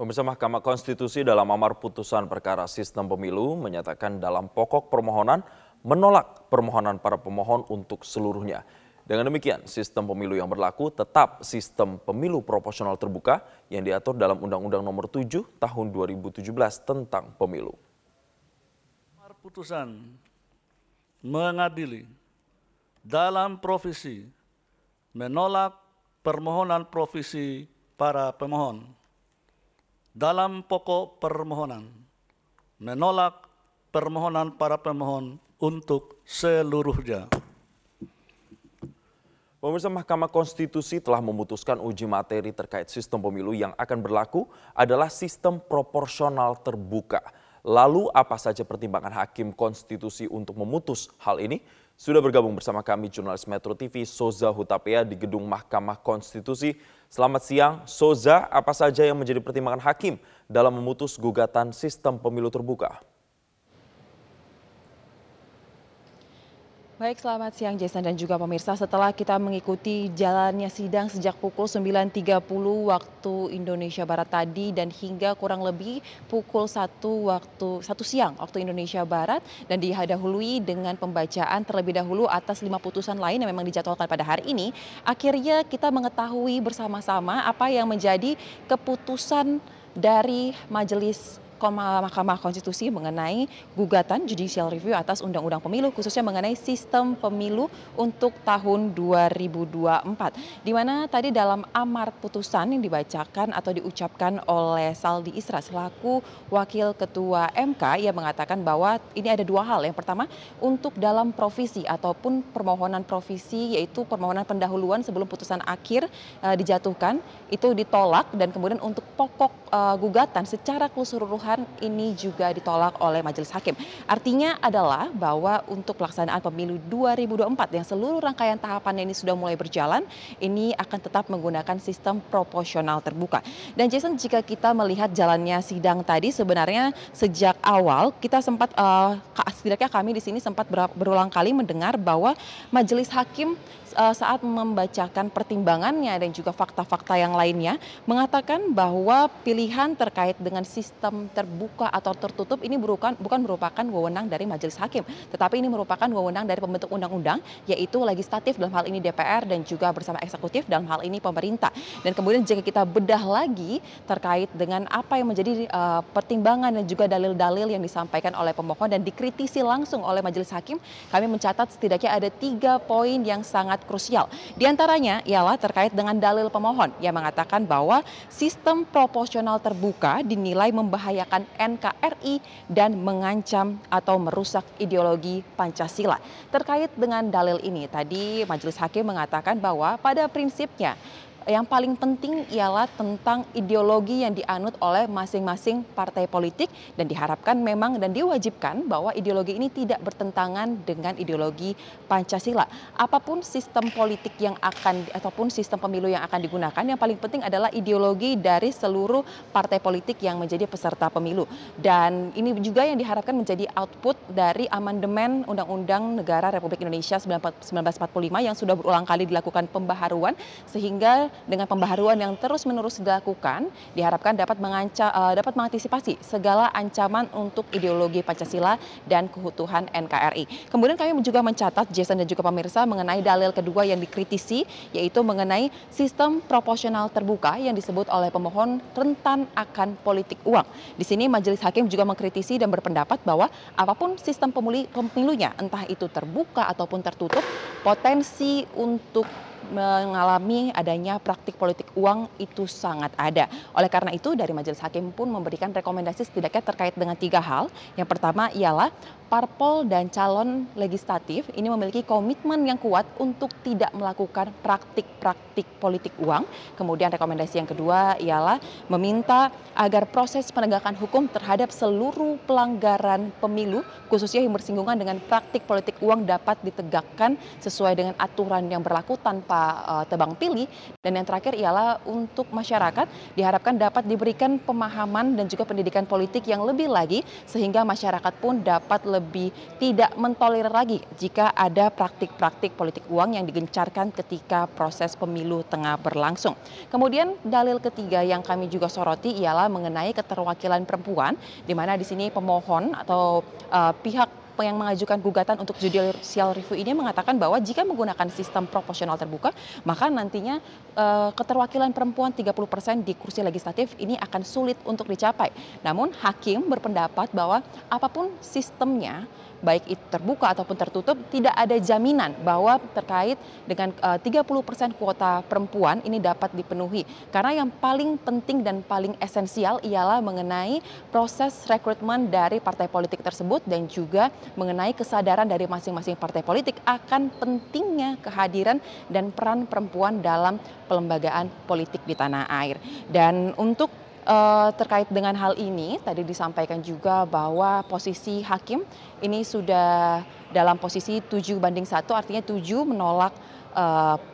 Pemirsa Mahkamah Konstitusi dalam amar putusan perkara sistem pemilu menyatakan dalam pokok permohonan menolak permohonan para pemohon untuk seluruhnya. Dengan demikian, sistem pemilu yang berlaku tetap sistem pemilu proporsional terbuka yang diatur dalam Undang-Undang Nomor 7 Tahun 2017 tentang Pemilu. Amar putusan mengadili dalam provisi menolak permohonan provisi para pemohon dalam pokok permohonan menolak permohonan para pemohon untuk seluruhnya. Pemirsa Mahkamah Konstitusi telah memutuskan uji materi terkait sistem pemilu yang akan berlaku adalah sistem proporsional terbuka. Lalu apa saja pertimbangan Hakim Konstitusi untuk memutus hal ini? Sudah bergabung bersama kami jurnalis Metro TV Soza Hutapea di Gedung Mahkamah Konstitusi. Selamat siang, Soza. Apa saja yang menjadi pertimbangan Hakim dalam memutus gugatan sistem pemilu terbuka? Baik, selamat siang Jason dan juga pemirsa. Setelah kita mengikuti jalannya sidang sejak pukul 9.30 waktu Indonesia Barat tadi dan hingga kurang lebih pukul 1 waktu 1 siang waktu Indonesia Barat dan dihadahului dengan pembacaan terlebih dahulu atas lima putusan lain yang memang dijadwalkan pada hari ini, akhirnya kita mengetahui bersama-sama apa yang menjadi keputusan dari Majelis Mahkamah Konstitusi mengenai gugatan judicial review atas Undang-Undang Pemilu khususnya mengenai sistem pemilu untuk tahun 2024. Di mana tadi dalam amar putusan yang dibacakan atau diucapkan oleh Saldi Isra selaku Wakil Ketua MK ia mengatakan bahwa ini ada dua hal. Yang pertama untuk dalam provisi ataupun permohonan provisi yaitu permohonan pendahuluan sebelum putusan akhir uh, dijatuhkan itu ditolak dan kemudian untuk pokok uh, gugatan secara keseluruhan ini juga ditolak oleh majelis hakim. Artinya adalah bahwa untuk pelaksanaan pemilu 2024 yang seluruh rangkaian tahapannya ini sudah mulai berjalan, ini akan tetap menggunakan sistem proporsional terbuka. Dan Jason jika kita melihat jalannya sidang tadi sebenarnya sejak awal kita sempat uh, setidaknya kami di sini sempat berulang kali mendengar bahwa majelis hakim saat membacakan pertimbangannya dan juga fakta-fakta yang lainnya mengatakan bahwa pilihan terkait dengan sistem terbuka atau tertutup ini bukan bukan merupakan wewenang dari majelis hakim, tetapi ini merupakan wewenang dari pembentuk undang-undang yaitu legislatif dalam hal ini DPR dan juga bersama eksekutif dalam hal ini pemerintah. Dan kemudian jika kita bedah lagi terkait dengan apa yang menjadi uh, pertimbangan dan juga dalil-dalil yang disampaikan oleh pemohon dan dikritisi langsung oleh majelis hakim, kami mencatat setidaknya ada tiga poin yang sangat krusial. Di antaranya ialah terkait dengan dalil pemohon yang mengatakan bahwa sistem proporsional terbuka dinilai membahayakan NKRI dan mengancam atau merusak ideologi Pancasila. Terkait dengan dalil ini, tadi Majelis Hakim mengatakan bahwa pada prinsipnya yang paling penting ialah tentang ideologi yang dianut oleh masing-masing partai politik dan diharapkan memang dan diwajibkan bahwa ideologi ini tidak bertentangan dengan ideologi Pancasila. Apa pun sistem politik yang akan ataupun sistem pemilu yang akan digunakan yang paling penting adalah ideologi dari seluruh partai politik yang menjadi peserta pemilu. Dan ini juga yang diharapkan menjadi output dari amandemen Undang-Undang Negara Republik Indonesia 1945 yang sudah berulang kali dilakukan pembaharuan sehingga dengan pembaharuan yang terus-menerus dilakukan diharapkan uh, dapat mengantisipasi segala ancaman untuk ideologi Pancasila dan keutuhan NKRI. Kemudian kami juga mencatat Jason dan juga pemirsa mengenai dalil kedua yang dikritisi yaitu mengenai sistem proporsional terbuka yang disebut oleh pemohon rentan akan politik uang. Di sini majelis hakim juga mengkritisi dan berpendapat bahwa apa pun sistem pemilunya entah itu terbuka ataupun tertutup potensi untuk mengalami adanya praktik politik uang itu sangat ada. Oleh karena itu dari majelis hakim pun memberikan rekomendasi setidaknya terkait dengan tiga hal. Yang pertama ialah parpol dan calon legislatif ini memiliki komitmen yang kuat untuk tidak melakukan praktik-praktik politik uang. Kemudian rekomendasi yang kedua ialah meminta agar proses penegakan hukum terhadap seluruh pelanggaran pemilu khususnya yang bersinggungan dengan praktik politik uang dapat ditegakkan sesuai dengan aturan yang berlaku tanpa uh, tebang pilih. Dan yang terakhir ialah untuk masyarakat diharapkan dapat diberikan pemahaman dan juga pendidikan politik yang lebih lagi sehingga masyarakat pun dapat lebih lebih tidak mentolerir lagi jika ada praktik-praktik politik uang yang digencarkan ketika proses pemilu tengah berlangsung. Kemudian dalil ketiga yang kami juga soroti ialah mengenai keterwakilan perempuan, di mana di sini pemohon atau uh, pihak yang mengajukan gugatan untuk judicial review ini mengatakan bahwa jika menggunakan sistem proporsional terbuka, maka nantinya uh, keterwakilan perempuan 30% di kursi legislatif ini akan sulit untuk dicapai. Namun hakim berpendapat bahwa apa pun sistemnya baik itu terbuka ataupun tertutup tidak ada jaminan bahwa terkait dengan uh, 30% kuota perempuan ini dapat dipenuhi. Karena yang paling penting dan paling esensial ialah mengenai proses rekrutmen dari partai politik tersebut dan juga mengenai kesadaran dari masing-masing partai politik akan pentingnya kehadiran dan peran perempuan dalam pelembagaan politik di tanah air. Dan untuk uh, terkait dengan hal ini tadi disampaikan juga bahwa posisi hakim ini sudah dalam posisi tujuh banding satu artinya tujuh menolak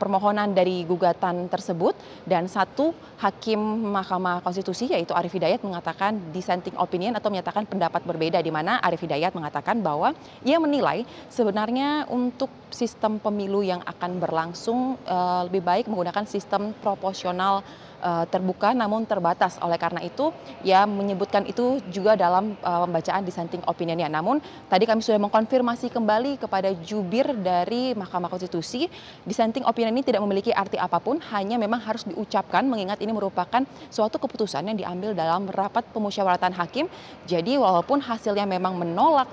permohonan dari gugatan tersebut. Dan satu hakim Mahkamah Konstitusi yaitu Arif Hidayat mengatakan dissenting opinion atau menyatakan pendapat berbeda di mana Arif Hidayat mengatakan bahwa ia menilai sebenarnya untuk sistem pemilu yang akan berlangsung uh, lebih baik menggunakan sistem proporsional terbuka namun terbatas. Oleh karena itu, ya menyebutkan itu juga dalam uh, pembacaan dissenting opinionnya. Namun tadi kami sudah mengkonfirmasi kembali kepada jubir dari Mahkamah Konstitusi, dissenting opinion ini tidak memiliki arti apa pun, hanya memang harus diucapkan mengingat ini merupakan suatu keputusan yang diambil dalam rapat pemusyawaratan hakim. Jadi walaupun hasilnya memang menolak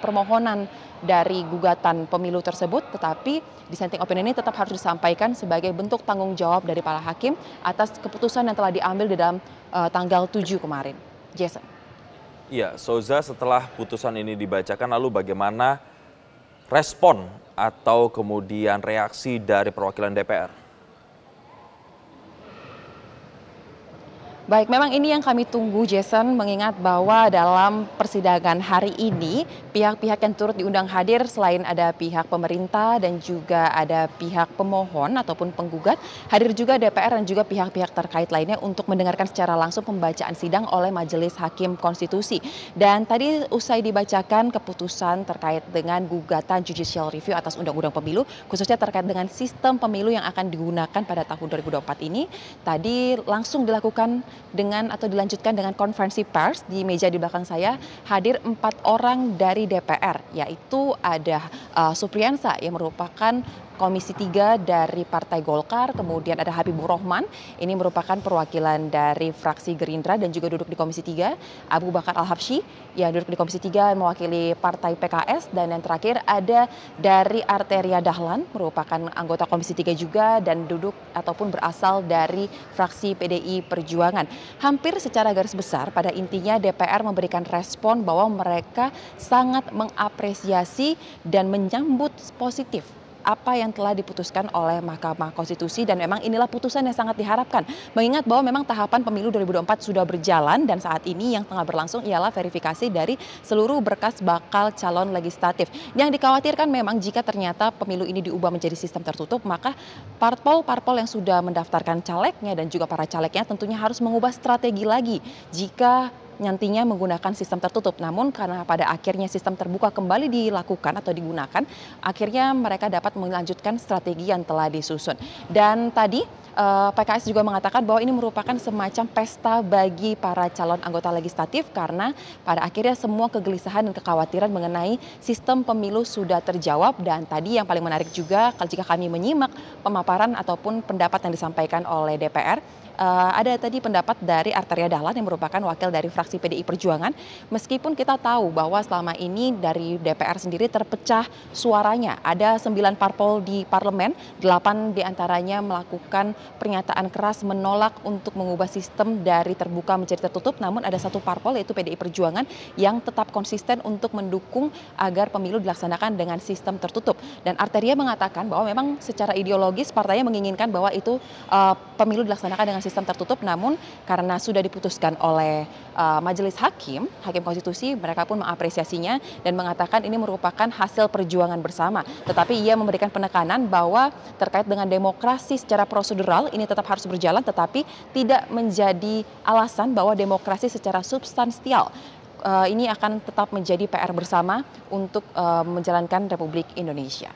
permohonan dari gugatan pemilu tersebut, tetapi dissenting opinion ini tetap harus disampaikan sebagai bentuk tanggung jawab dari para hakim atas keputusan yang telah diambil di dalam uh, tanggal 7 kemarin. Jason. Iya, Soza setelah putusan ini dibacakan lalu bagaimana respon atau kemudian reaksi dari perwakilan DPR? Baik, memang ini yang kami tunggu Jason mengingat bahwa dalam persidangan hari ini pihak-pihak yang turut diundang hadir selain ada pihak pemerintah dan juga ada pihak pemohon ataupun penggugat, hadir juga DPR dan juga pihak-pihak terkait lainnya untuk mendengarkan secara langsung pembacaan sidang oleh Majelis Hakim Konstitusi. Dan tadi usai dibacakan keputusan terkait dengan gugatan judicial review atas Undang-Undang Pemilu, khususnya terkait dengan sistem pemilu yang akan digunakan pada tahun 2024 ini, tadi langsung dilakukan dengan atau dilanjutkan dengan konferensi pers di meja di belakang saya hadir empat orang dari DPR yaitu ada uh, Supriyansa yang merupakan Komisi 3 dari Partai Golkar, kemudian ada Habibur Rahman, ini merupakan perwakilan dari fraksi Gerindra dan juga duduk di Komisi 3, Abu Bakar Al-Habsyi yang duduk di Komisi 3 mewakili Partai PKS, dan yang terakhir ada dari Arteria Dahlan, merupakan anggota Komisi 3 juga dan duduk ataupun berasal dari fraksi PDI Perjuangan. Hampir secara garis besar pada intinya DPR memberikan respon bahwa mereka sangat mengapresiasi dan menyambut positif apa yang telah diputuskan oleh Mahkamah Konstitusi dan memang inilah putusan yang sangat diharapkan. Mengingat bahwa memang tahapan pemilu 2024 sudah berjalan dan saat ini yang tengah berlangsung ialah verifikasi dari seluruh berkas bakal calon legislatif. Yang dikhawatirkan memang jika ternyata pemilu ini diubah menjadi sistem tertutup, maka parpol-parpol yang sudah mendaftarkan calegnya dan juga para calegnya tentunya harus mengubah strategi lagi jika nantinya menggunakan sistem tertutup. Namun karena pada akhirnya sistem terbuka kembali dilakukan atau digunakan, akhirnya mereka dapat melanjutkan strategi yang telah disusun. Dan tadi eh, PKS juga mengatakan bahwa ini merupakan semacam pesta bagi para calon anggota legislatif karena pada akhirnya semua kegelisahan dan kekhawatiran mengenai sistem pemilu sudah terjawab dan tadi yang paling menarik juga jika kami menyimak pemaparan ataupun pendapat yang disampaikan oleh DPR uh, ada tadi pendapat dari Arteria Dahlan yang merupakan wakil dari fraksi PDI Perjuangan. Meskipun kita tahu bahwa selama ini dari DPR sendiri terpecah suaranya. Ada sembilan parpol di parlemen, delapan di antaranya melakukan pernyataan keras menolak untuk mengubah sistem dari terbuka menjadi tertutup. Namun ada satu parpol yaitu PDI Perjuangan yang tetap konsisten untuk mendukung agar pemilu dilaksanakan dengan sistem tertutup. Dan Arteria mengatakan bahwa memang secara ideologis partainya menginginkan bahwa itu uh, pemilu dilaksanakan dengan sistem tertutup namun karena sudah diputuskan oleh uh, majelis hakim, hakim konstitusi mereka pun mengapresiasinya dan mengatakan ini merupakan hasil perjuangan bersama. Tetapi ia memberikan penekanan bahwa terkait dengan demokrasi secara prosedural ini tetap harus berjalan tetapi tidak menjadi alasan bahwa demokrasi secara substansial ini akan tetap menjadi PR bersama untuk menjalankan Republik Indonesia.